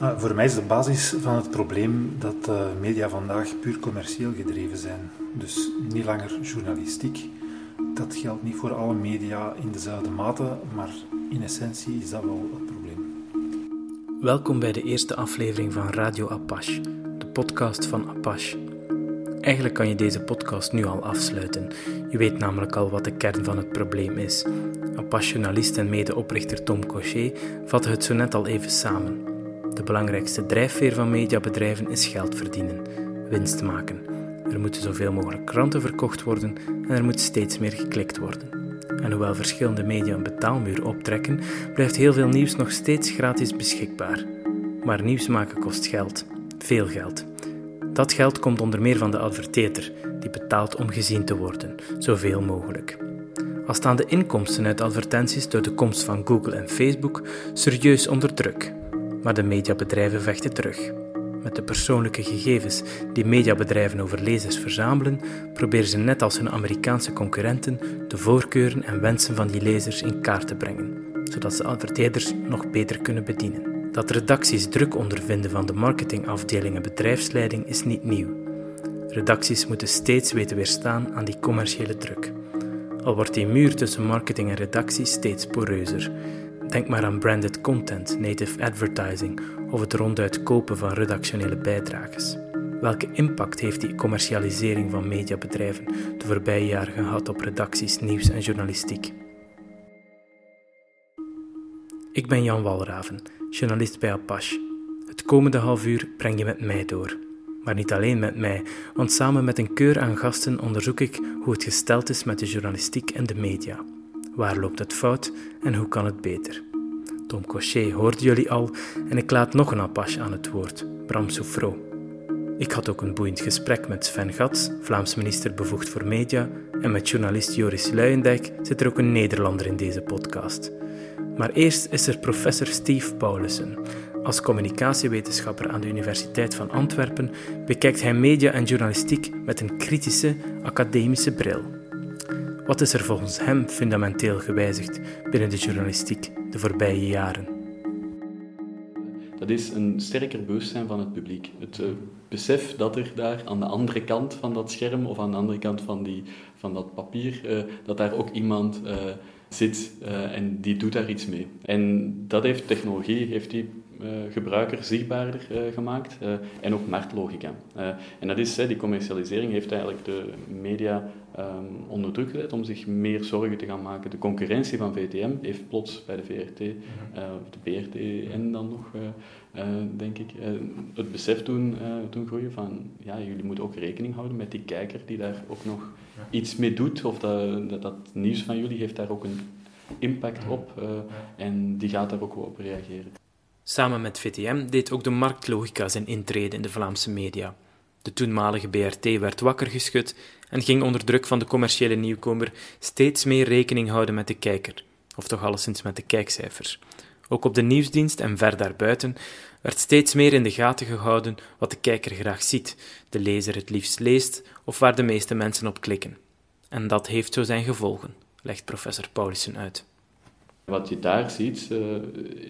Ah, voor mij is de basis van het probleem dat uh, media vandaag puur commercieel gedreven zijn. Dus niet langer journalistiek. Dat geldt niet voor alle media in dezelfde mate, maar in essentie is dat wel het probleem. Welkom bij de eerste aflevering van Radio Apache, de podcast van Apache. Eigenlijk kan je deze podcast nu al afsluiten. Je weet namelijk al wat de kern van het probleem is. Apache-journalist en medeoprichter Tom Cochet vatte het zo net al even samen. De belangrijkste drijfveer van mediabedrijven is geld verdienen, winst maken. Er moeten zoveel mogelijk kranten verkocht worden en er moet steeds meer geklikt worden. En hoewel verschillende media een betaalmuur optrekken, blijft heel veel nieuws nog steeds gratis beschikbaar. Maar nieuws maken kost geld, veel geld. Dat geld komt onder meer van de adverteerder, die betaalt om gezien te worden, zoveel mogelijk. Al staan de inkomsten uit advertenties door de komst van Google en Facebook serieus onder druk. Maar de mediabedrijven vechten terug. Met de persoonlijke gegevens die mediabedrijven over lezers verzamelen, proberen ze net als hun Amerikaanse concurrenten de voorkeuren en wensen van die lezers in kaart te brengen, zodat ze adverteerders nog beter kunnen bedienen. Dat redacties druk ondervinden van de marketingafdeling en bedrijfsleiding is niet nieuw. Redacties moeten steeds weten weerstaan aan die commerciële druk. Al wordt die muur tussen marketing en redactie steeds poreuzer. Denk maar aan branded content, native advertising of het ronduit kopen van redactionele bijdrages. Welke impact heeft die commercialisering van mediabedrijven de voorbije jaren gehad op redacties, nieuws en journalistiek? Ik ben Jan Walraven, journalist bij Apache. Het komende half uur breng je met mij door. Maar niet alleen met mij, want samen met een keur aan gasten onderzoek ik hoe het gesteld is met de journalistiek en de media. Waar loopt het fout en hoe kan het beter? Tom Cochet hoorden jullie al en ik laat nog een Apache aan het woord, Bram Soufro. Ik had ook een boeiend gesprek met Sven Gats, Vlaams minister bevoegd voor media, en met journalist Joris Luijendijk zit er ook een Nederlander in deze podcast. Maar eerst is er professor Steve Paulussen. Als communicatiewetenschapper aan de Universiteit van Antwerpen bekijkt hij media en journalistiek met een kritische, academische bril. Wat is er volgens hem fundamenteel gewijzigd binnen de journalistiek de voorbije jaren? Dat is een sterker bewustzijn van het publiek. Het uh, besef dat er daar aan de andere kant van dat scherm of aan de andere kant van, die, van dat papier, uh, dat daar ook iemand uh, zit en die doet daar iets mee. En dat heeft technologie, heeft die gebruiker zichtbaarder uh, gemaakt en ook marktlogica. en dat is, die commercialisering heeft eigenlijk de media um, onder druk gezet om zich meer zorgen te gaan maken. De concurrentie van VTM heeft plots bij de VRT, uh, de BRT en dan nog, denk ik, het besef doen, doen groeien van ja, jullie moeten ook rekening houden met die kijker die daar ook nog iets mee doet. Of dat, dat, dat, nieuws van jullie heeft daar ook een impact op en die gaat daar ook wel op reageren. Samen met VTM deed ook de marktlogica zijn intrede in de Vlaamse media. De toenmalige BRT werd wakker geschud en ging onder druk van de commerciële nieuwkomer steeds meer rekening houden met de kijker, of toch alleszins met de kijkcijfers. Ook op de nieuwsdienst en ver daarbuiten werd steeds meer in de gaten gehouden wat de kijker graag ziet, de lezer het liefst leest of waar de meeste mensen op klikken. En dat heeft zo zijn gevolgen, legt professor Paulussen uit. Wat je daar ziet, uh,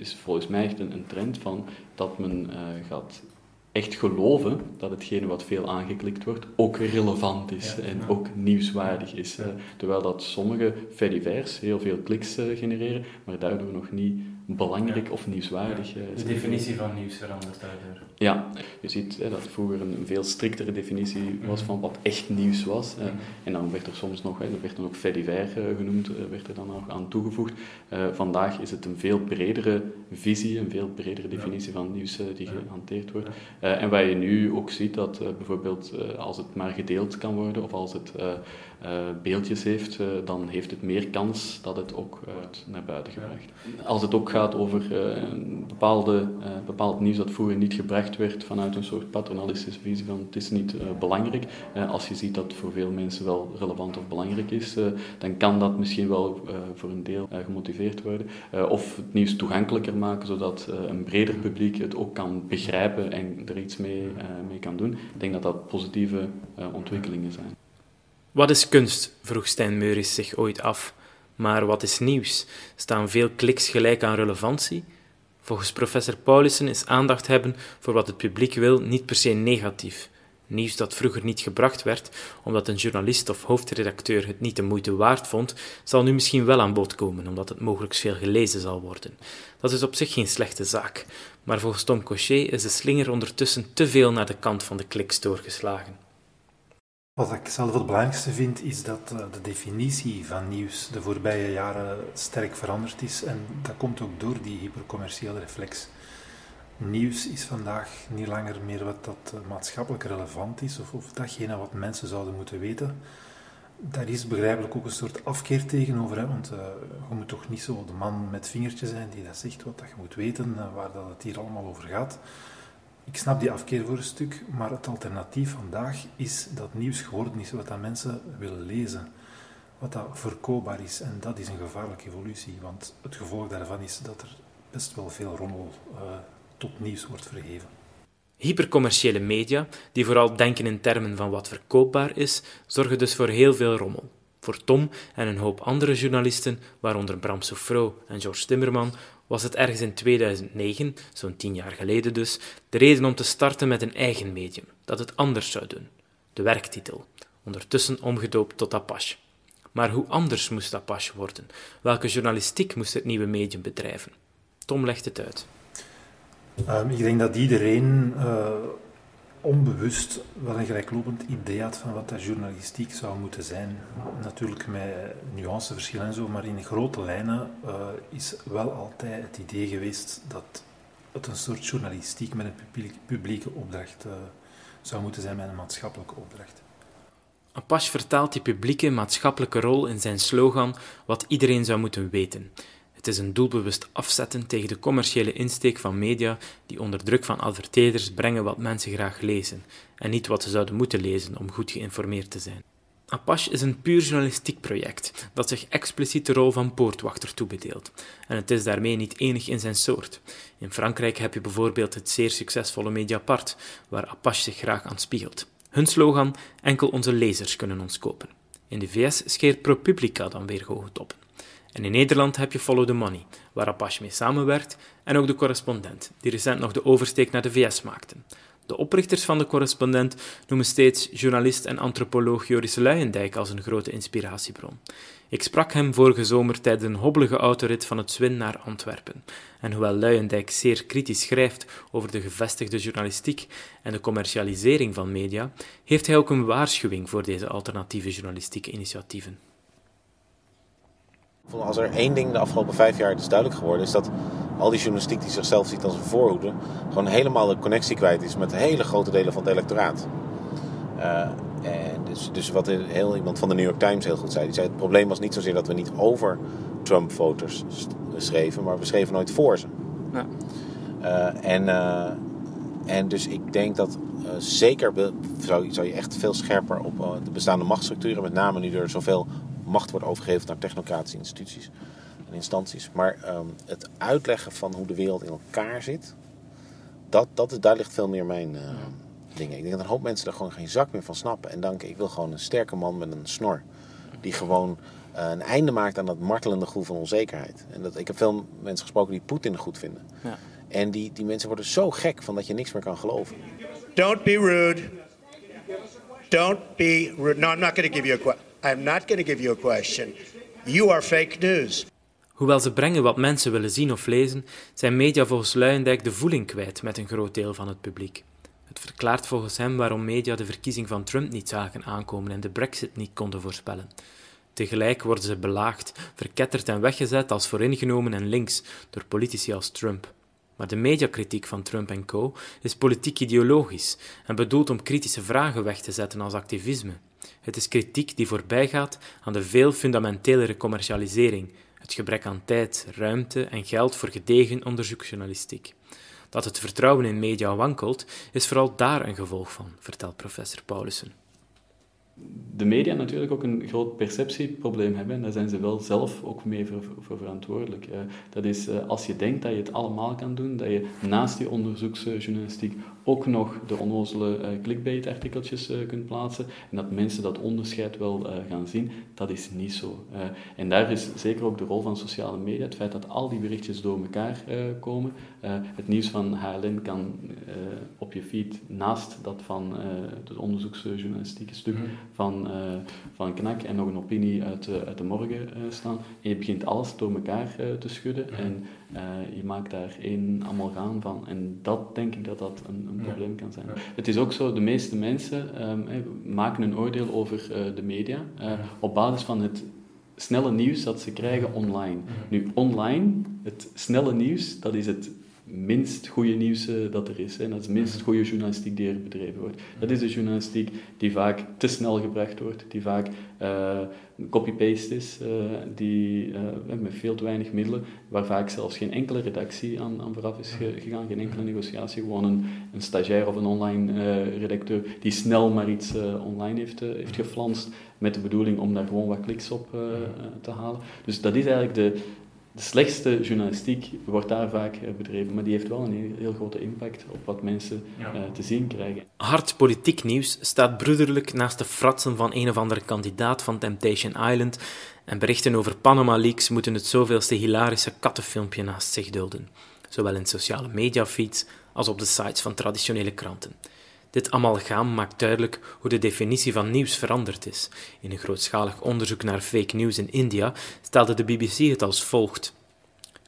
is volgens mij echt een, trend van dat men uh, gaat echt geloven dat hetgene wat veel aangeklikt wordt ook relevant is en ook nieuwswaardig is. Ja. terwijl dat sommige verivers heel veel kliks genereren, maar daardoor nog niet belangrijk of nieuwswaardig ja. De definitie van nieuws verandert daardoor. Ja, je ziet hè, dat vroeger een veel striktere definitie was van wat echt nieuws was. Hè. En dan werd er soms nog, hè, er werd dan ook fediver genoemd, werd er dan nog aan toegevoegd. Uh, vandaag is het een veel bredere visie, een veel bredere definitie van nieuws die gehanteerd wordt. En waar je nu ook ziet dat bijvoorbeeld als het maar gedeeld kan worden of als het beeldjes heeft, dan heeft het meer kans dat het ook naar buiten gebracht. Als het ook gaat over bepaalde, bepaald nieuws dat vroeger niet gebracht werd vanuit een soort paternalistische visie van het is niet uh, belangrijk. Uh, als je ziet dat het voor veel mensen wel relevant of belangrijk is, uh, dan kan dat misschien wel voor een deel gemotiveerd worden. of het nieuws toegankelijker maken, zodat een breder publiek het ook kan begrijpen en er iets mee, mee kan doen. Ik denk dat dat positieve ontwikkelingen zijn. Wat is kunst? vroeg Stijn Meuris zich ooit af. Maar wat is nieuws? Staan veel kliks gelijk aan relevantie? Volgens professor Paulussen is aandacht hebben voor wat het publiek wil niet per se negatief. Nieuws dat vroeger niet gebracht werd, omdat een journalist of hoofdredacteur het niet de moeite waard vond, zal nu misschien wel aan bod komen, omdat het mogelijk veel gelezen zal worden. Dat is op zich geen slechte zaak, maar volgens Tom Cochet is de slinger ondertussen te veel naar de kant van de kliks doorgeslagen. Wat ik zelf het belangrijkste vind, is dat eh, de definitie van nieuws de voorbije jaren sterk veranderd is. En dat komt ook door die hypercommerciële reflex. Nieuws is vandaag niet langer meer wat dat eh, maatschappelijk relevant is, of, of datgene wat mensen zouden moeten weten. Daar is begrijpelijk ook een soort afkeer tegenover, hè, want uh, je moet toch niet zo de man met vingertje zijn die dat zegt wat dat je moet weten, waar dat het hier allemaal over gaat. Ik snap die afkeer voor een stuk, maar het alternatief vandaag is dat nieuws geworden is wat dat mensen willen lezen. Wat dat verkoopbaar is. En dat is een gevaarlijke evolutie, want het gevolg daarvan is dat er best wel veel rommel uh, tot nieuws wordt vergeven. Hypercommerciële media, die vooral denken in termen van wat verkoopbaar is, zorgen dus voor heel veel rommel. Voor Tom en een hoop andere journalisten, waaronder Bram Soufro en George Timmerman, was het ergens in 2009, zo'n tien jaar geleden dus, de reden om te starten met een eigen medium, dat het anders zou doen. De werktitel, ondertussen omgedoopt tot Apache. Maar hoe anders moest Apache worden? Welke journalistiek moest het nieuwe medium bedrijven? Tom legt het uit. Um, ik denk dat iedereen onbewust wel een gelijklopend idee had van wat dat journalistiek zou moeten zijn. Natuurlijk met nuanceverschillen en zo, maar in grote lijnen uh, is wel altijd het idee geweest dat het een soort journalistiek met een publieke opdracht uh, zou moeten zijn, met een maatschappelijke opdracht. Apache vertaalt die publieke maatschappelijke rol in zijn slogan wat iedereen zou moeten weten. Is een doelbewust afzetten tegen de commerciële insteek van media die onder druk van adverteerders brengen wat mensen graag lezen en niet wat ze zouden moeten lezen om goed geïnformeerd te zijn. Apache is een puur journalistiek project dat zich expliciet de rol van poortwachter toebedeelt. En het is daarmee niet enig in zijn soort. In Frankrijk heb je bijvoorbeeld het zeer succesvolle Mediapart, waar Apache zich graag aan spiegelt. Hun slogan: enkel onze lezers kunnen ons kopen. In de VS scheert ProPublica dan weer hoge toppen. En in Nederland heb je Follow the Money, waar Apache mee samenwerkt, en ook de correspondent, die recent nog de oversteek naar de VS maakte. De oprichters van de correspondent noemen steeds journalist en antropoloog Joris Luijendijk als een grote inspiratiebron. Ik sprak hem vorige zomer tijdens een hobbelige autorit van het Zwin naar Antwerpen. En hoewel Luijendijk zeer kritisch schrijft over de gevestigde journalistiek en de commercialisering van media, heeft hij ook een waarschuwing voor deze alternatieve journalistieke initiatieven. Als er één ding de afgelopen vijf jaar is duidelijk geworden, is dat al die journalistiek die zichzelf ziet als een voorhoede, gewoon helemaal de connectie kwijt is met hele grote delen van het electoraat. Uh, en dus, dus wat heel iemand van de New York Times heel goed zei, die zei het probleem was niet zozeer dat we niet over Trump-voters schreven, maar we schreven nooit voor ze. Ja. Uh, en, uh, en dus ik denk dat zeker zou, zou je echt veel scherper op de bestaande machtsstructuren, met name nu er zoveel macht wordt overgegeven naar technocratische instituties en instanties. Maar ehm, het uitleggen van hoe de wereld in elkaar zit, dat, dat, daar ligt veel meer mijn uh, dingen. Ik denk dat een hoop mensen er gewoon geen zak meer van snappen. En dank, ik wil gewoon een sterke man met een snor. Die gewoon uh, een einde maakt aan dat martelende gevoel van onzekerheid. En dat, ik heb veel mensen gesproken die Poetin goed vinden. Ja. En die, die mensen worden zo gek van dat je niks meer kan geloven. Don't be rude. Don't be rude. No, I'm not going to give you a question. I'm not going to give you a question. You are fake news. Hoewel ze brengen wat mensen willen zien of lezen, zijn media volgens Luijendijk de voeling kwijt met een groot deel van het publiek. Het verklaart volgens hem waarom media de verkiezing van Trump niet zagen aankomen en de Brexit niet konden voorspellen. Tegelijk worden ze belaagd, verketterd en weggezet als vooringenomen en links door politici als Trump. Maar de mediakritiek van Trump en co. is politiek ideologisch en bedoeld om kritische vragen weg te zetten als activisme. Het is kritiek die voorbijgaat aan de veel fundamentelere commercialisering, het gebrek aan tijd, ruimte en geld voor gedegen onderzoeksjournalistiek. Dat het vertrouwen in media wankelt, is vooral daar een gevolg van, vertelt professor Paulussen de media natuurlijk ook een groot perceptieprobleem hebben. En daar zijn ze wel zelf ook mee voor, verantwoordelijk. dat is eh, als je denkt dat je het allemaal kan doen, dat je naast die onderzoeksjournalistiek ook nog de onnozele uh, clickbait-artikeltjes kunt plaatsen en dat mensen dat onderscheid wel gaan zien, dat is niet zo. en daar is zeker ook de rol van sociale media, het feit dat al die berichtjes door elkaar komen. het nieuws van HLN kan op je feed naast dat van het onderzoeksjournalistieke stuk mm. van, van KNAK en nog een opinie uit, uit de morgen staan. En je begint alles door elkaar te schudden en je maakt daar één amalgaam van. En dat denk ik dat dat een, een probleem kan zijn. Het is ook zo, de meeste mensen um, maken een oordeel over uh, de media uh, op basis van het snelle nieuws dat ze krijgen online. Nu, online, het snelle nieuws, dat is het minst goede nieuws dat er is. Hè. Dat is minst goede journalistiek die er bedreven wordt. Dat is de journalistiek die vaak te snel gebracht wordt, die vaak uh, copy-paste is, uh, die met veel te weinig middelen, waar vaak zelfs geen enkele redactie aan, aan vooraf is gegaan, geen enkele negotiatie, gewoon een, een stagiair of een online redacteur die snel maar iets online heeft, heeft geflanst met de bedoeling om daar gewoon wat kliks op te halen. Dus dat is eigenlijk de, de slechtste journalistiek wordt daar vaak eh, bedreven, maar die heeft wel een heel, grote impact op wat mensen uh, te zien krijgen. Hard politiek nieuws staat broederlijk naast de fratsen van een of andere kandidaat van Temptation Island en berichten over Panama Leaks moeten het zoveelste hilarische kattenfilmpje naast zich dulden, zowel in sociale mediafeeds als op de sites van traditionele kranten. Dit amalgaam maakt duidelijk hoe de definitie van nieuws veranderd is. In een grootschalig onderzoek naar fake news in India stelde de BBC het als volgt.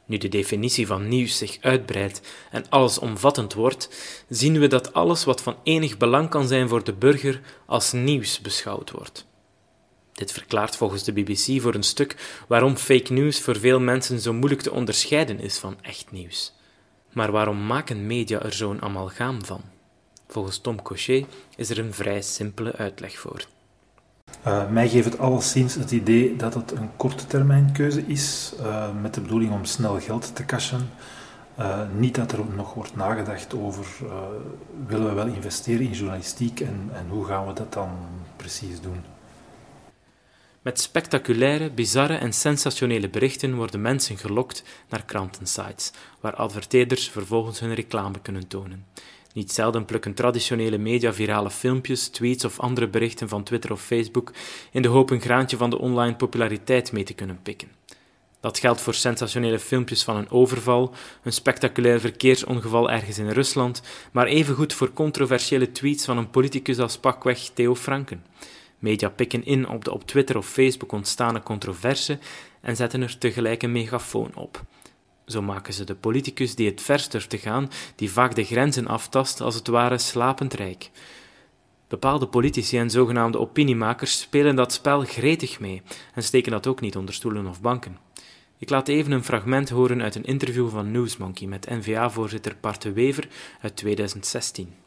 Nu de definitie van nieuws zich uitbreidt en allesomvattend wordt, zien we dat alles wat van enig belang kan zijn voor de burger als nieuws beschouwd wordt. Dit verklaart volgens de BBC voor een stuk waarom fake news voor veel mensen zo moeilijk te onderscheiden is van echt nieuws. Maar waarom maken media er zo'n amalgaam van? Volgens Tom Cochet is er een vrij simpele uitleg voor. Uh, mij geeft het alleszins het idee dat het een korte termijn keuze is, uh, met de bedoeling om snel geld te cashen. Uh, niet dat er nog wordt nagedacht over willen we wel investeren in journalistiek en, en hoe gaan we dat dan precies doen. Met spectaculaire, bizarre en sensationele berichten worden mensen gelokt naar krantensites, waar adverteerders vervolgens hun reclame kunnen tonen. Niet zelden plukken traditionele media virale filmpjes, tweets of andere berichten van Twitter of Facebook in de hoop een graantje van de online populariteit mee te kunnen pikken. Dat geldt voor sensationele filmpjes van een overval, een spectaculair verkeersongeval ergens in Rusland, maar evengoed voor controversiële tweets van een politicus als pakweg Theo Franken. Media pikken in op de op Twitter of Facebook ontstane controverse en zetten er tegelijk een megafoon op. Zo maken ze de politicus die het verst durft te gaan, die vaak de grenzen aftast, als het ware slapend rijk. Bepaalde politici en zogenaamde opiniemakers spelen dat spel gretig mee en steken dat ook niet onder stoelen of banken. Ik laat even een fragment horen uit een interview van Newsmonkey met NVA-voorzitter Bart Wever uit 2016.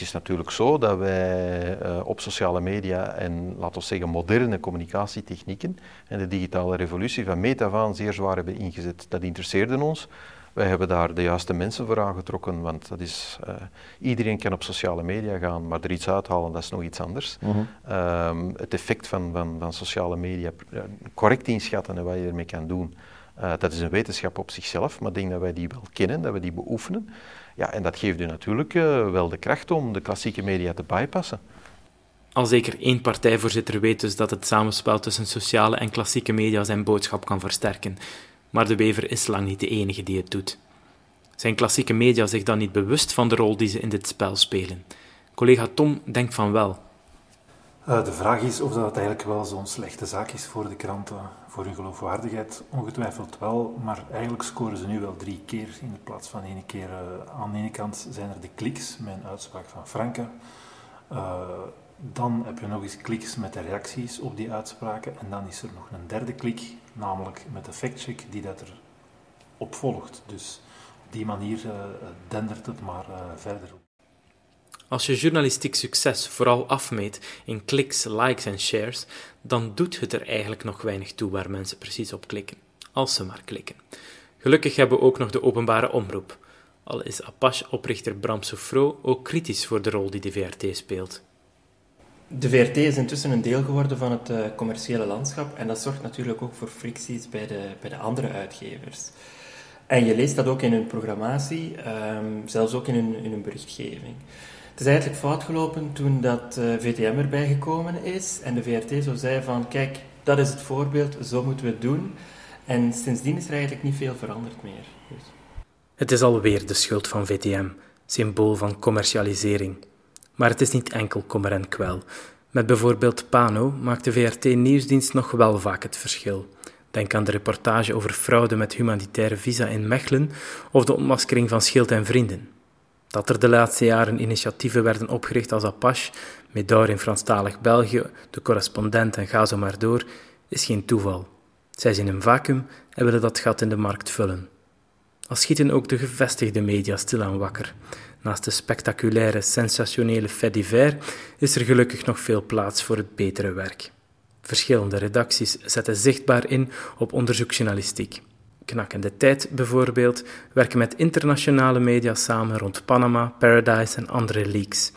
Het is natuurlijk zo dat wij uh, op sociale media en laten we zeggen moderne communicatietechnieken en de digitale revolutie van meet af aan zeer zwaar hebben ingezet. Dat interesseerde ons. Wij hebben daar de juiste mensen voor aangetrokken, want dat is, uh, iedereen kan op sociale media gaan, maar er iets uithalen, dat is nog iets anders. -huh. um, het effect van, van, van sociale media correct inschatten en wat je ermee kan doen, uh, dat is een wetenschap op zichzelf, maar ik denk dat wij die wel kennen, dat we die beoefenen. Ja, en dat geeft u natuurlijk uh, wel de kracht om de klassieke media te bypassen. Al zeker één partijvoorzitter weet dus dat het samenspel tussen sociale en klassieke media zijn boodschap kan versterken. Maar de Wever is lang niet de enige die het doet. Zijn klassieke media zich dan niet bewust van de rol die ze in dit spel spelen? Collega Tom denkt van wel. Uh, de vraag is of dat eigenlijk wel zo'n slechte zaak is voor de kranten voor hun geloofwaardigheid ongetwijfeld wel, maar eigenlijk scoren ze nu wel drie keer in plaats van één keer. Uh, aan de ene kant zijn er de kliks een uitspraak van Franke. Uh, dan heb je nog eens kliks met de reacties op die uitspraken. En dan is er nog een derde klik, namelijk met de factcheck die dat er op volgt. Dus op die manier uh, dendert het maar verder. Als je journalistiek succes vooral afmeet in kliks, likes en shares, dan doet het er eigenlijk nog weinig toe waar mensen precies op klikken, als ze maar klikken. Gelukkig hebben we ook nog de openbare omroep, al is Apache-oprichter Bram Soufro ook kritisch voor de rol die de VRT speelt. De VRT is intussen een deel geworden van het uh, commerciële landschap en dat zorgt natuurlijk ook voor fricties bij de, bij de andere uitgevers. En je leest dat ook in hun programmatie, ehm, zelfs ook in in hun berichtgeving. Het is eigenlijk fout gelopen toen dat eh, VTM erbij gekomen is en de VRT zo zei van kijk, dat is het voorbeeld, zo moeten we het doen. En sindsdien is er eigenlijk niet veel veranderd meer. Dus. Het is alweer de schuld van VTM, symbool van commercialisering. Maar het is niet enkel kommer en kwel. Met bijvoorbeeld Pano maakt de VRT-nieuwsdienst nog wel vaak het verschil. Denk aan de reportage over fraude met humanitaire visa in Mechelen of de ontmaskering van Schild en Vrienden. Dat er de laatste jaren initiatieven werden opgericht als Apache, Medor in Franstalig België, de correspondent en ga zo maar door, is geen toeval. Zij zien een vacuüm en willen dat gat in de markt vullen. Al schieten ook de gevestigde media stilaan wakker. Naast de spectaculaire, sensationele fait divers is er gelukkig nog veel plaats voor het betere werk. Verschillende redacties zetten zichtbaar in op onderzoeksjournalistiek. En de Tijd bijvoorbeeld werken met internationale media samen rond Panama, Paradise en andere leaks.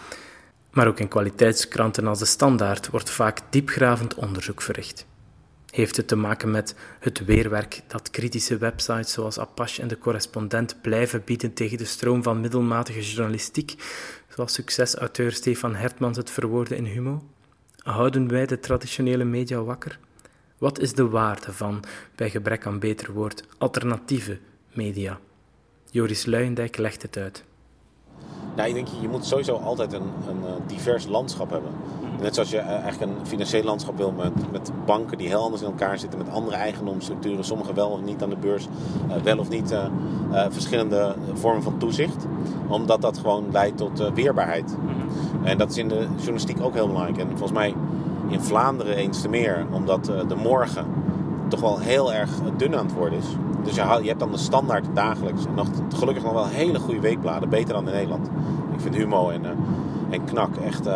Maar ook in kwaliteitskranten als de Standaard wordt vaak diepgravend onderzoek verricht. Heeft het te maken met het weerwerk dat kritische websites zoals Apache en de correspondent blijven bieden tegen de stroom van middelmatige journalistiek, zoals succesauteur Stefan Hertmans het verwoordde in Humo? Houden wij de traditionele media wakker? Wat is de waarde van, bij gebrek aan beter woord, alternatieve media? Joris Luijendijk legt het uit. Nou, ik denk, je moet sowieso altijd een, een eh, divers landschap hebben. Net zoals je eh, eigenlijk een financieel landschap wil met, met banken die heel anders in elkaar zitten, met andere eigendomsstructuren, sommige wel of niet aan de beurs, uh, wel of niet uh, verschillende vormen van toezicht. Omdat dat gewoon leidt tot weerbaarheid. Mhm. En dat is in de journalistiek ook heel belangrijk. En volgens mij in Vlaanderen eens te meer, omdat de morgen toch wel heel erg dun aan het worden is. Dus je, je hebt dan de standaard dagelijks. En nog, gelukkig nog wel hele goede weekbladen. Beter dan in Nederland. Ik vind Humo en, en Knak echt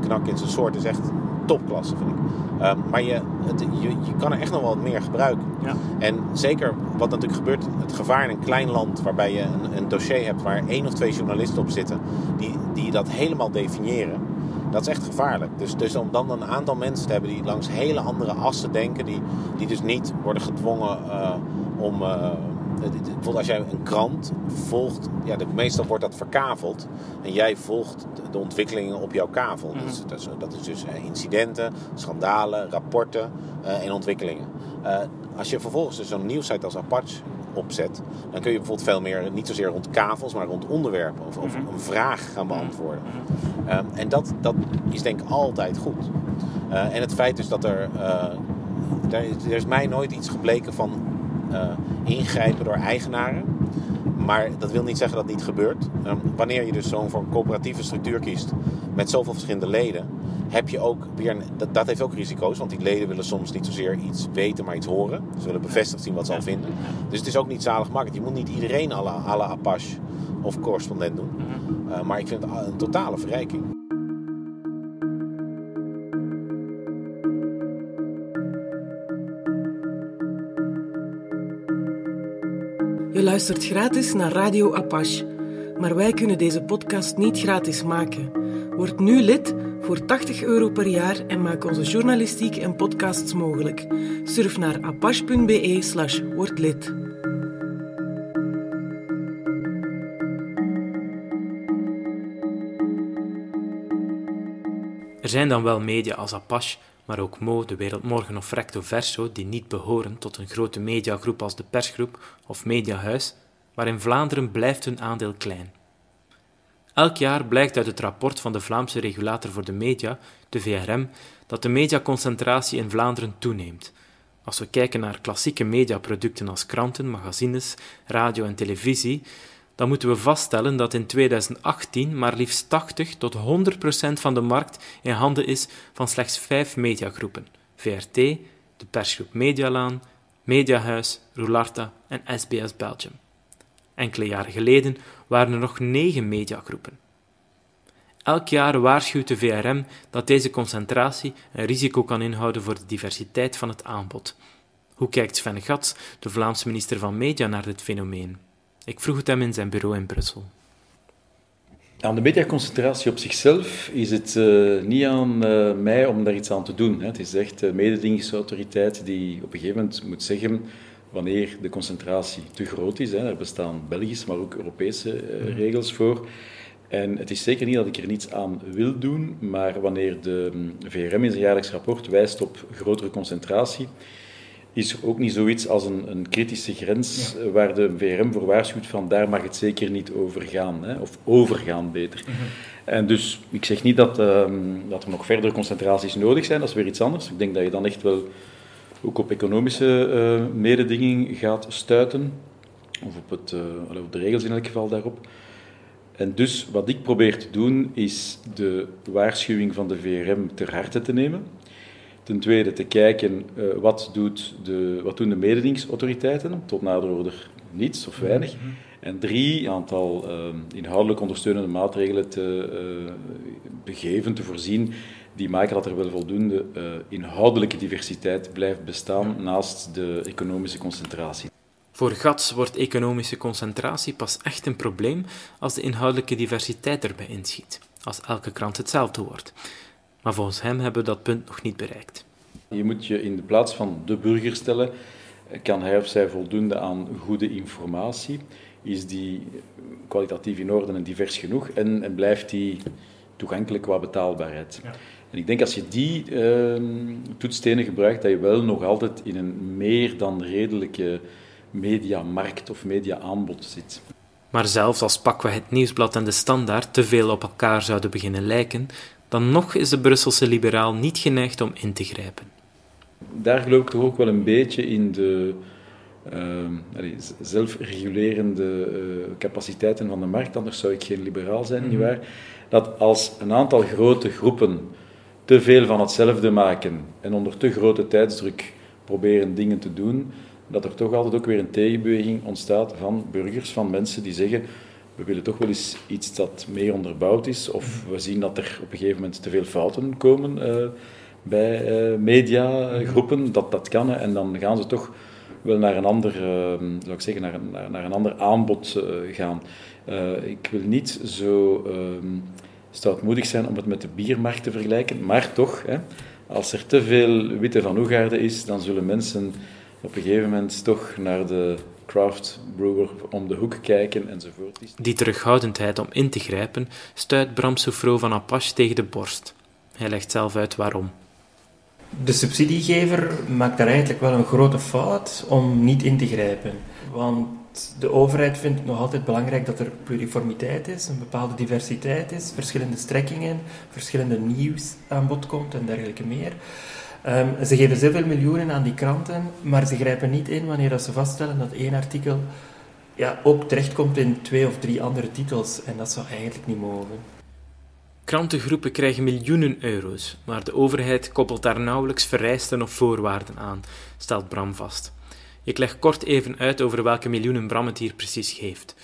knak in zijn soort is echt topklasse, vind ik. Ehm, maar je, het, je, je, kan er echt nog wel wat meer gebruiken. Ja. En zeker wat natuurlijk gebeurt, het gevaar in een klein land waarbij je een, een, dossier hebt waar één of twee journalisten op zitten, die, die dat helemaal definiëren. Dat is echt gevaarlijk. Dus, dus om dan een aantal mensen te hebben die langs hele andere assen denken, die, die dus niet worden gedwongen uh, om. Uh, bijvoorbeeld als jij een krant volgt, ja, meestal wordt dat verkaveld. En jij volgt de ontwikkelingen op jouw kavel. Mhm. dus, dat, is, dat, is, dus eh, incidenten, schandalen, rapporten uh, en ontwikkelingen. Uh, als je vervolgens dus zo'n nieuwsite als Apache opzet, dan kun je bijvoorbeeld veel meer, niet zozeer rond kavels, maar rond onderwerpen of, of mhm. een vraag gaan beantwoorden. Uh, en dat, dat is denk ik altijd goed. en het feit dus dat er, er, er is mij nooit iets gebleken van uh, ingrijpen door eigenaren. Maar dat wil niet zeggen dat het niet gebeurt. Um, wanneer je dus zo'n voor een coöperatieve structuur kiest met zoveel verschillende leden, heb je ook weer. dat, dat, heeft ook risico's, want die leden willen soms niet zozeer iets weten, maar iets horen. Ze willen bevestigd zien wat ze al vinden. Dus het is ook niet zalig makkelijk. Je moet niet iedereen à la, à la Apache of correspondent doen. Uh, maar ik vind het een totale verrijking. Je luistert gratis naar Radio Apache, maar wij kunnen deze podcast niet gratis maken. Word nu lid voor 80 euro per jaar en maak onze journalistiek en podcasts mogelijk. Surf naar apache.be slash wordlid. Er zijn dan wel media als Apache maar ook Mo, De Wereldmorgen of Recto Verso, die niet behoren tot een grote mediagroep als de Persgroep of Mediahuis, maar in Vlaanderen blijft hun aandeel klein. Elk jaar blijkt uit het rapport van de Vlaamse regulator voor de media, de VRM, dat de mediaconcentratie in Vlaanderen toeneemt. Als we kijken naar klassieke mediaproducten als kranten, magazines, radio en televisie, dan moeten we vaststellen dat in 2018 maar liefst 80 tot 100 procent van de markt in handen is van slechts vijf mediagroepen: VRT, de persgroep Medialaan, Mediahuis, Roularta en SBS Belgium. Enkele jaren geleden waren er nog negen mediagroepen. Elk jaar waarschuwt de VRM dat deze concentratie een risico kan inhouden voor de diversiteit van het aanbod. Hoe kijkt Sven Gats, de Vlaamse minister van Media, naar dit fenomeen? Ik vroeg het hem in zijn bureau in Brussel. Aan de mediaconcentratie op zichzelf is het uh, niet aan uh, mij om daar iets aan te doen. Hè. Het is echt de mededingingsautoriteit die op een gegeven moment moet zeggen wanneer de concentratie te groot is. Hè. Er bestaan Belgische, maar ook Europese uh, regels voor. En het is zeker niet dat ik er niets aan wil doen, maar wanneer de VRM in zijn jaarlijks rapport wijst op grotere concentratie, is er ook niet zoiets als een, een kritische grens waar de VRM voor waarschuwt van daar mag het zeker niet over gaan, hè, of overgaan beter. Mhm. En dus ik zeg niet dat, uh, dat er nog verdere concentraties nodig zijn, dat is weer iets anders. Ik denk dat je dan echt wel ook op economische uh, mededinging gaat stuiten, of op, het, uh, op de regels in elk geval daarop. En dus wat ik probeer te doen, is de waarschuwing van de VRM ter harte te nemen. Ten tweede te kijken uh, wat, doet de, wat doen de mededingingsautoriteiten, tot nader order niets of weinig. Mhm. En drie, een aantal inhoudelijk ondersteunende maatregelen te begeven, te voorzien, die maken dat er wel voldoende inhoudelijke diversiteit blijft bestaan naast de economische concentratie. Voor GATS wordt economische concentratie pas echt een probleem als de inhoudelijke diversiteit erbij inschiet, als elke krant hetzelfde wordt. Maar volgens hem hebben we dat punt nog niet bereikt. Je moet je in de plaats van de burger stellen. Kan hij of zij voldoende aan goede informatie? Is die kwalitatief in orde en divers genoeg? En, en blijft die toegankelijk qua betaalbaarheid? Ja. En ik denk als je die uh, toetsstenen gebruikt, dat je wel nog altijd in een meer dan redelijke mediamarkt of mediaaanbod zit. Maar zelfs als pakken we het nieuwsblad en de standaard te veel op elkaar zouden beginnen lijken, dan nog is de Brusselse liberaal niet geneigd om in te grijpen. Daar geloof ik toch ook wel een beetje in de uh, zelfregulerende uh, capaciteiten van de markt, anders zou ik geen liberaal zijn, mm nietwaar? Dat als een aantal grote groepen te veel van hetzelfde maken en onder te grote tijdsdruk proberen dingen te doen, dat er toch altijd ook weer een tegenbeweging ontstaat van burgers, van mensen die zeggen we willen toch wel eens iets dat meer onderbouwd is, of we zien dat er op een gegeven moment te veel fouten komen uh, bij uh, mediagroepen, dat dat kan, en dan gaan ze toch wel naar een ander, uh, zou ik zeggen, naar, naar, naar een ander aanbod gaan. ik wil niet zo ehm, stoutmoedig zijn om het met de biermarkt te vergelijken, maar toch, hè, als er te veel witte van Oegaarde is, dan zullen mensen op een gegeven moment toch naar de craft brewer om de hoek kijken enzovoort. Die terughoudendheid om in te grijpen stuit Bram Soufro van Apache tegen de borst. Hij legt zelf uit waarom. De subsidiegever maakt daar eigenlijk wel een grote fout om niet in te grijpen. Want de overheid vindt het nog altijd belangrijk dat er pluriformiteit is, een bepaalde diversiteit is, verschillende strekkingen, verschillende nieuws komt en dergelijke meer. Um, ze geven zoveel miljoenen aan die kranten, maar ze grijpen niet in wanneer ze vaststellen dat één artikel ja, ook terechtkomt in twee of drie andere titels. En dat zou eigenlijk niet mogen. Krantengroepen krijgen miljoenen euro's, maar de overheid koppelt daar nauwelijks vereisten of voorwaarden aan, stelt Bram vast. Ik leg kort even uit over welke miljoenen Bram het hier precies geeft.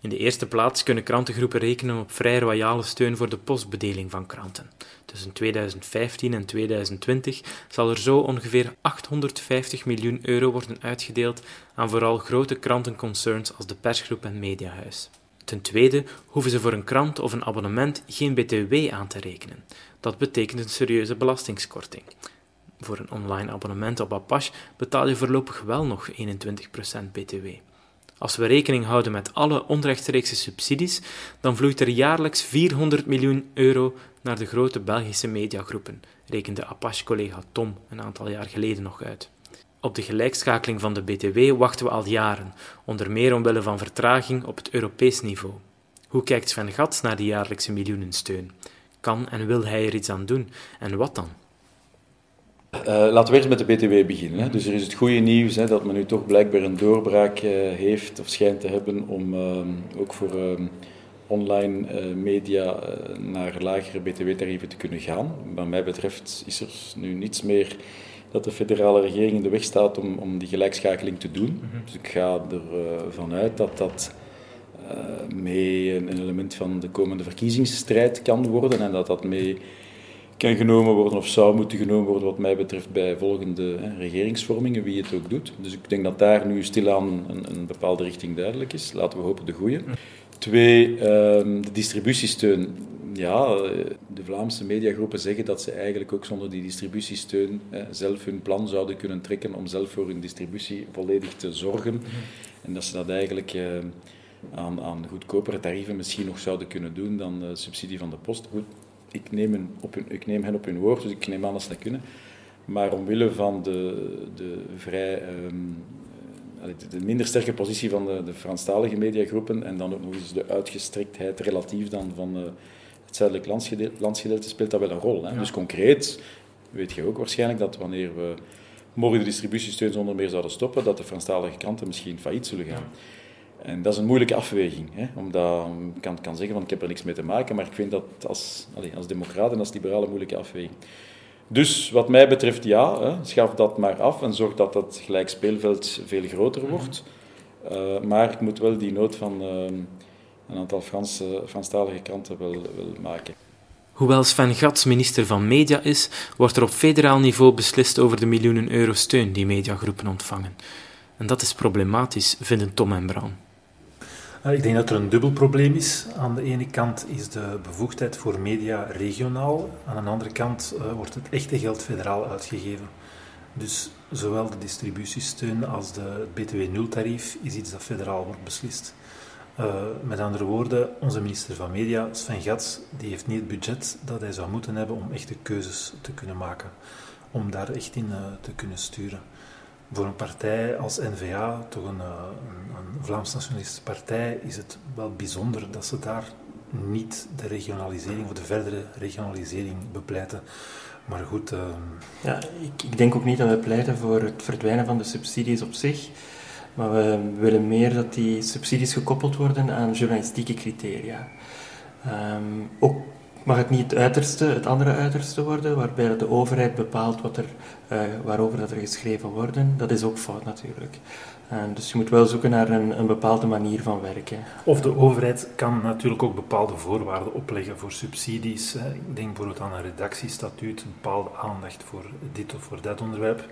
In de eerste plaats kunnen krantengroepen rekenen op vrij royale steun voor de postbedeling van kranten. Tussen 2015 en 2020 zal er zo ongeveer 850 miljoen euro worden uitgedeeld aan vooral grote krantenconcerns als de persgroep en mediahuis. Ten tweede hoeven ze voor een krant of een abonnement geen BTW aan te rekenen. Dat betekent een serieuze belastingskorting. Voor een online abonnement op Apache betaal je voorlopig wel nog 21% BTW. Als we rekening houden met alle onrechtstreekse subsidies, dan vloeit er jaarlijks 400 miljoen euro naar de grote Belgische mediagroepen, rekende Apache-collega Tom een aantal jaar geleden nog uit. Op de gelijkschakeling van de BTW wachten we al jaren, onder meer omwille van vertraging op het Europees niveau. Hoe kijkt Sven Gats naar die jaarlijkse miljoenensteun? Kan en wil hij er iets aan doen? En wat dan? Uh, laten we eerst met de BTW beginnen. Hè. Dus er is het goede nieuws hè, dat men nu toch blijkbaar een doorbraak uh, heeft of schijnt te hebben om uh, ook voor ehm, online eh, media naar lagere BTW-tarieven te kunnen gaan. Wat mij betreft is er nu niets meer dat de federale regering in de weg staat om, om die gelijkschakeling te doen. Mhm. Dus ik ga ervan uit dat dat mee een element van de komende verkiezingsstrijd kan worden en dat dat mee kan genomen worden of zou moeten genomen worden wat mij betreft bij volgende hè, regeringsvormingen, wie het ook doet. Dus ik denk dat daar nu stilaan een, een bepaalde richting duidelijk is. Laten we hopen de goede. Twee, ehm, de distributiesteun ja, de Vlaamse mediagroepen zeggen dat ze eigenlijk ook zonder die distributiesteun zelf hun plan zouden kunnen trekken om zelf voor hun distributie volledig te zorgen. En dat ze dat eigenlijk aan, aan goedkopere tarieven misschien nog zouden kunnen doen dan de subsidie van de post. Goed, ik neem, hen op hun, ik neem hen op hun woord, dus ik neem aan dat ze dat kunnen. Maar omwille van de, de vrij... Um, de minder sterke positie van de, de Franstalige mediagroepen en dan ook nog eens de uitgestrektheid relatief dan van uh, het zuidelijk landsgedeelte speelt dat wel een rol. Hè? Dus concreet weet je ook waarschijnlijk dat wanneer we morgen de distributiesteun zonder meer zouden stoppen, dat de Franstalige kranten misschien failliet zullen gaan. En dat is een moeilijke afweging. Hè? Omdat ik kan, zeggen van ik heb er niks mee te maken, maar ik vind dat als, allez, als democraat en als liberaal een moeilijke afweging. Dus wat mij betreft ja, hè, schaf dat maar af en zorg dat dat gelijk speelveld veel groter wordt. Uh, maar ik moet wel die nood van uh, een aantal Franse, Franstalige kranten wel, wel maken. Hoewel Sven Gats minister van Media is, wordt er op federaal niveau beslist over de miljoenen euro steun die mediagroepen ontvangen. En dat is problematisch, vinden Tom en Bram. Eh, ik denk dat er een dubbel probleem is. Aan de ene kant is de bevoegdheid voor media regionaal, aan de andere kant uh, wordt het echte geld federaal uitgegeven. Dus zowel de distributiesteun als de, het btw-0-tarief is iets dat federaal wordt beslist. Uh, met andere woorden, onze minister van Media, Sven Gats, die heeft niet het budget dat hij zou moeten hebben om echte keuzes te kunnen maken. Om daar echt in te kunnen sturen voor een partij als N-VA, toch een, eh, een, een Vlaams-nationalistische partij, is het wel bijzonder dat ze daar niet de regionalisering of de verdere regionalisering bepleiten. Maar goed. Uh... Ja, ik, ik, denk ook niet dat we pleiten voor het verdwijnen van de subsidies op zich. Maar we willen meer dat die subsidies gekoppeld worden aan journalistieke criteria. Um, ook mag het niet het uiterste, het andere uiterste worden, waarbij de overheid bepaalt wat er, uh, waarover dat er geschreven wordt. Dat is ook fout natuurlijk. dus je moet wel zoeken naar een, een, bepaalde manier van werken. Of de overheid kan natuurlijk ook bepaalde voorwaarden opleggen voor subsidies. Ik denk bijvoorbeeld aan een redactiestatuut, een bepaalde aandacht voor dit of voor dat onderwerp.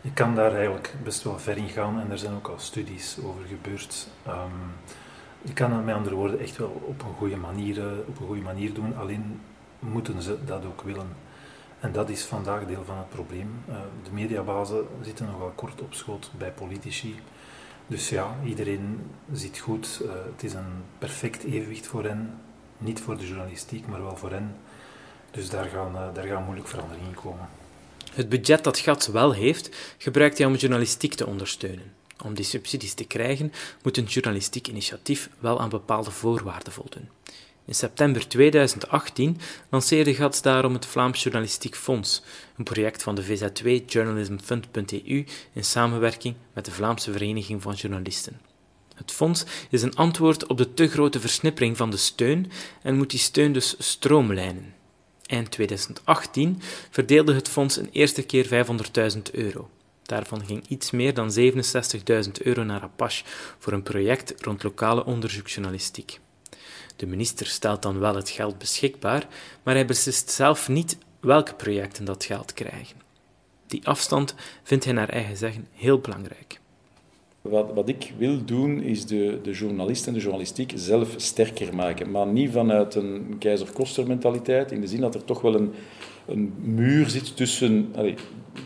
Je kan daar eigenlijk best wel ver in gaan en er zijn ook al studies over gebeurd. Um, je kan het met andere woorden echt wel op een goede manier, eh, op een goede manier doen, alleen moeten ze dat ook willen. En dat is vandaag deel van het probleem. Uh, de mediabazen zitten nogal kort op schoot bij politici. Dus ja, iedereen ziet goed, uh, het is een perfect evenwicht voor hen. Niet voor de journalistiek, maar wel voor hen. Dus daar gaan, daar gaan moeilijk veranderingen in komen. Het budget dat GATS wel heeft, gebruikt hij om journalistiek te ondersteunen. Om die subsidies te krijgen, moet een journalistiek initiatief wel aan bepaalde voorwaarden voldoen. In september 2018 lanceerde GATS daarom het Vlaams Journalistiek Fonds, een project van de VZ2 Journalismfund.eu in samenwerking met de Vlaamse Vereniging van Journalisten. Het fonds is een antwoord op de te grote versnippering van de steun en moet die steun dus stroomlijnen. Eind 2018 verdeelde het fonds een eerste keer 500.000 euro. Daarvan ging iets meer dan 67.000 euro naar Apache voor een project rond lokale onderzoeksjournalistiek. De minister stelt dan wel het geld beschikbaar, maar hij beslist zelf niet welke projecten dat geld krijgen. Die afstand vindt hij naar eigen zeggen heel belangrijk. Wat, wat ik wil doen, is de, de journalist en de journalistiek zelf sterker maken. Maar niet vanuit een keizer mentaliteit, in de zin dat er toch wel een, een muur zit tussen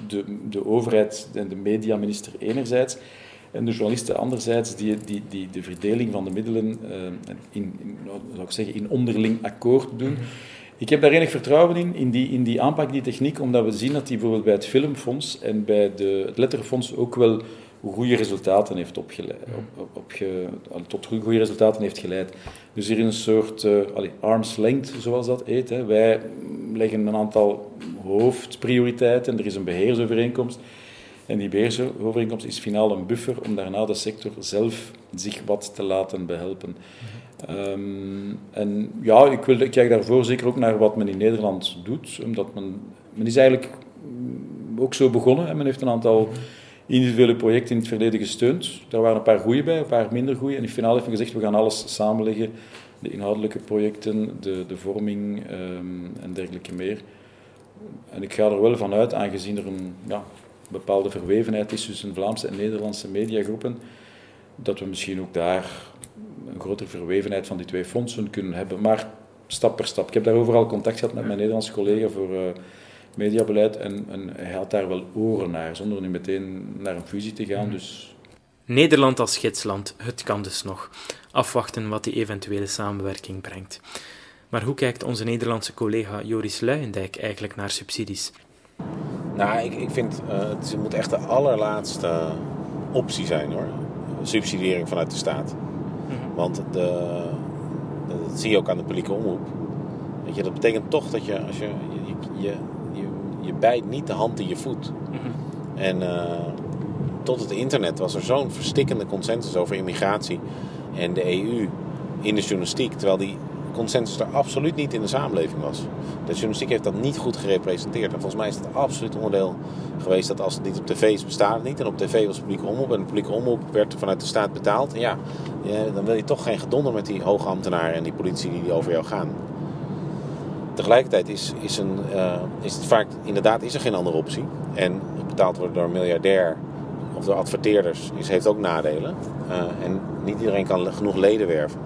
de, de overheid en de mediaminister enerzijds en de journalisten anderzijds, die, die, die de verdeling van de middelen uh, in, in, zou ik zeggen, in onderling akkoord doen. Ik heb daar enig vertrouwen in, in die, in die aanpak, die techniek, omdat we zien dat die bijvoorbeeld bij het Filmfonds en bij de, het Letterfonds ook wel goede resultaten heeft opgeleid, op, op, tot goede resultaten heeft geleid. Dus hier een soort uh, arm's length, zoals dat heet. Hè. Wij leggen een aantal hoofdprioriteiten, er is een beheersovereenkomst. En die beheersovereenkomst is finaal een buffer om daarna de sector zelf zich wat te laten behelpen. Um, en ja, ik, ik kijk daarvoor zeker ook naar wat men in Nederland doet. Omdat men, men is eigenlijk ook zo begonnen. En men heeft een aantal individuele projecten in het verleden gesteund. Daar waren een paar goede bij, een paar minder goede. En in finaal heeft men gezegd, we gaan alles samenleggen. De inhoudelijke projecten, de, de vorming um, en dergelijke meer. En ik ga er wel vanuit, aangezien er een ja, bepaalde verwevenheid is tussen Vlaamse en Nederlandse mediagroepen, dat we misschien ook daar een grotere verwevenheid van die twee fondsen kunnen hebben. Maar stap per stap. Ik heb daar overal contact gehad met mijn Nederlandse collega voor uh, mediabeleid en, en, hij had daar wel oren naar, zonder nu meteen naar een fusie te gaan. Dus... Nederland als gidsland, het kan dus nog. Afwachten wat die eventuele samenwerking brengt. Maar hoe kijkt onze Nederlandse collega Joris Luijendijk eigenlijk naar subsidies? Nou, ik, ik vind uh, het moet echt de allerlaatste optie zijn hoor. Subsidiëring vanuit de staat. Mhm. Want de, dat zie je ook aan de publieke omroep. Weet je, dat betekent toch dat je, als je, je, je, je, je bijt niet de hand in je voet. Mhm. En uh, tot het internet was er zo'n verstikkende consensus over immigratie en de EU in de journalistiek. Terwijl die consensus er absoluut niet in de samenleving was. De journalistiek heeft dat niet goed gerepresenteerd. En volgens mij is het absoluut onderdeel geweest dat als het niet op tv is, bestaat het niet. En op tv was publieke omroep. En de publieke omroep werd vanuit de staat betaald. En ja, dan wil je toch geen gedonder met die hoge ambtenaren en die politie die over jou gaan. Tegelijkertijd is, is, een, uh, is het vaak, inderdaad, is er geen andere optie. En betaald worden door een miljardair of door adverteerders is, heeft ook nadelen. Uh, en niet iedereen kan genoeg leden werven.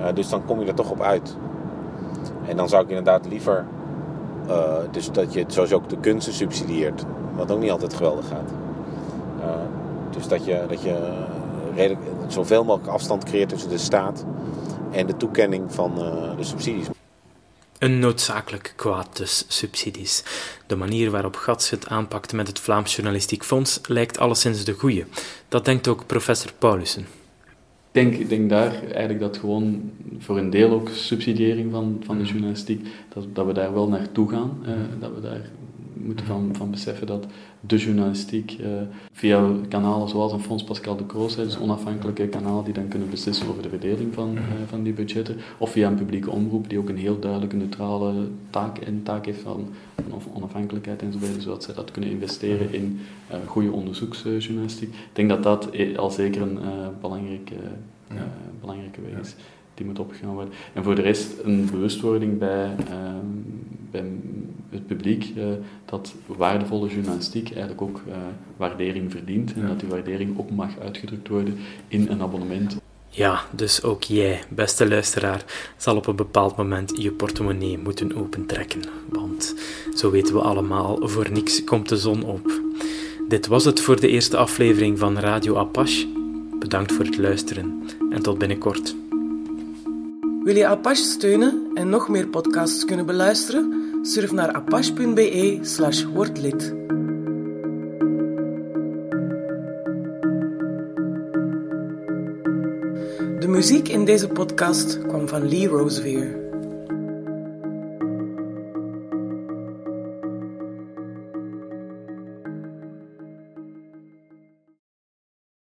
Uh, dus dan kom je er toch op uit. En dan zou ik inderdaad liever dus dat je zoals ook de kunsten subsidieert, wat ook niet altijd geweldig gaat. Dus dat je, dat je redelijk, zoveel mogelijk afstand creëert tussen de staat en de toekenning van de subsidies. Een noodzakelijk kwaad dus, subsidies. De manier waarop Gats het aanpakt met het Vlaams Journalistiek Fonds lijkt alleszins de goede. Dat denkt ook professor Paulussen denk, ik denk daar eigenlijk dat gewoon voor een deel ook subsidiëring van, van de mm. journalistiek, dat, dat we daar wel naartoe gaan. Uh, dat we daar moeten van, van beseffen dat de journalistiek uh, via kanalen zoals een Fonds Pascal de Kroos, dus onafhankelijke kanalen die dan kunnen beslissen over de verdeling van, uh, van die budgetten, of via een publieke omroep die ook een heel duidelijke neutrale taak en taak heeft van, van onafhankelijkheid enzovoort, zodat zij dat kunnen investeren in uh, goede onderzoeksjournalistiek. Ik denk dat dat al zeker een belangrijke, belangrijke weg is die moet opgegaan worden. En voor de rest een bewustwording bij, ehm, bij het publiek uh, dat waardevolle journalistiek eigenlijk ook uh, waardering verdient en dat die waardering ook mag uitgedrukt worden in een abonnement. Ja, dus ook jij, beste luisteraar, zal op een bepaald moment je portemonnee moeten opentrekken. Want zo weten we allemaal, voor niks komt de zon op. Dit was het voor de eerste aflevering van Radio Apache. Bedankt voor het luisteren en tot binnenkort. Wil je Apache steunen en nog meer podcasts kunnen beluisteren? Surf naar apache.be slash wordlid. De muziek in deze podcast kwam van Lee Rosevear.